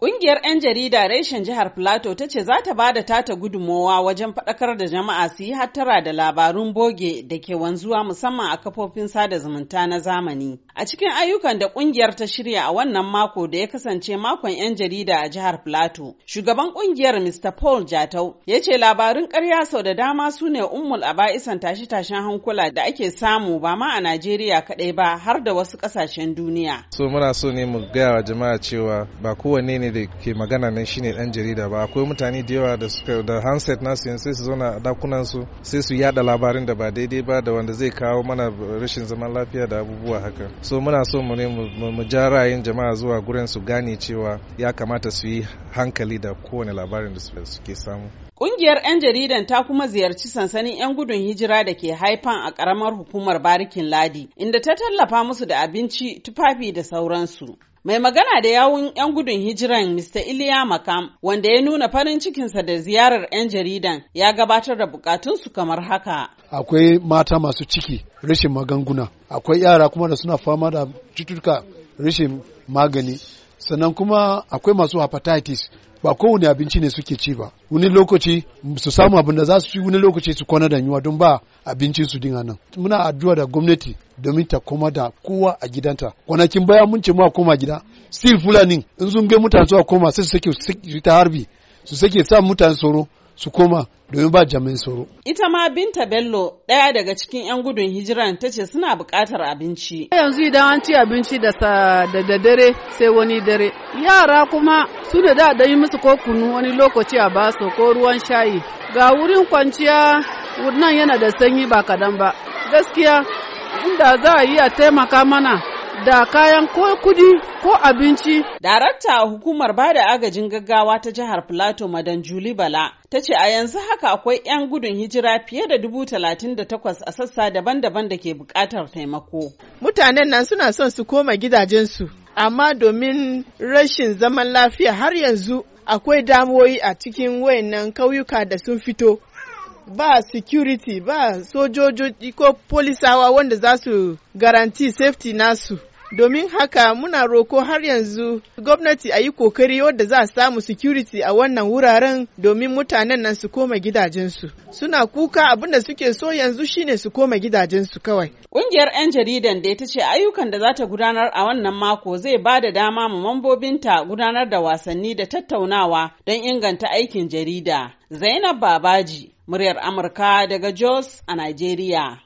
Ƙungiyar 'yan jarida reshen jihar Filato ta ce za ta ba da tata gudunmowa wajen faɗakar da jama'a su yi hattara da labarun boge da ke wanzuwa musamman a kafofin sada zumunta na zamani. A cikin ayyukan da ƙungiyar ta shirya a wannan mako da ya kasance makon 'yan jarida a jihar Filato, shugaban ƙungiyar Mr. Paul Jatau ya ce labarun ƙarya sau da dama su ne ummul aba'isan tashe-tashen hankula da ake samu ba ma a Najeriya kaɗai ba har da wasu ƙasashen duniya. So muna so ne mu gaya wa jama'a cewa ba kowanne ne da ke magana nan shine dan jarida ba. Akwai mutane da yawa da suka da handset nasu yanzu sai su zauna a dakunan su sai su yada labarin da ba daidai ba da wanda zai kawo mana rashin zaman lafiya da abubuwa haka. So muna so mu ne mu ja ra'ayin jama'a zuwa gurin su gane cewa ya kamata su yi hankali da kowane labarin da suke samu. Ƙungiyar 'yan jaridan ta kuma ziyarci sansanin 'yan gudun hijira da ke haifan a ƙaramar hukumar Barikin Ladi, inda ta tallafa musu da abinci, tufafi da sauransu. Mai magana da yawun 'yan gudun hijiran Mr. Iliya Makam, wanda ya nuna farin cikinsa da ziyarar 'yan jaridan, ya gabatar da bukatunsu kamar haka. Akwai mata masu ciki, rashin magunguna, akwai yara kuma da suna fama da cututtuka rashin magani, sannan kuma akwai masu hepatitis. Ba kowane abinci ne suke ci ba. Wani lokaci su samu abin da za su ci wani lokaci su kwana da yunwa don ba abinci su dinga nan. Muna addu'a da gwamnati domin ta koma da kowa a gidanta. Kwanakin baya mun ce mu koma gida. Still fulani in sun ga mutane su koma sai su sake ta harbi su sake sa mutane tsoro. Su koma domin ba jami'in tsaro. Ita ma Binta Bello ɗaya daga cikin 'yan gudun hijiran ta ce suna buƙatar abinci. Yanzu idan an ci abinci da da dare sai wani dare. Yara kuma su da da yi musu ko kunu wani lokaci a ba su ko ruwan shayi. Ga wurin kwanciya nan yana da sanyi ba kadan ba. Gaskiya inda za a yi a taimaka mana da kayan ko kuɗi ko abinci. Darakta a hukumar ba da agajin gaggawa ta jihar Filato Madan Juli Bala ta ce a yanzu haka akwai 'yan gudun hijira fiye da dubu talatin da takwas a sassa daban-daban da ke buƙatar taimako. Mutanen nan suna son su koma gidajensu, amma domin rashin zaman lafiya har yanzu akwai damuwoyi a cikin wayannan kauyuka da sun fito. Ba security ba sojoji ko polisawa wanda za su garanti safety nasu. Domin haka muna roko har yanzu gwamnati a yi ƙoƙari wadda za a samu security a wannan wuraren domin mutanen nan su koma gidajensu suna kuka abin da suke so yanzu shine su koma gidajensu kawai Ƙungiyar 'yan jaridan da ta ce ayyukan da za ta gudanar a wannan mako zai ba da dama ma mambobinta gudanar da wasanni da tattaunawa don inganta aikin jarida. Zainab Babaji, muryar Amurka daga Jos a Najeriya.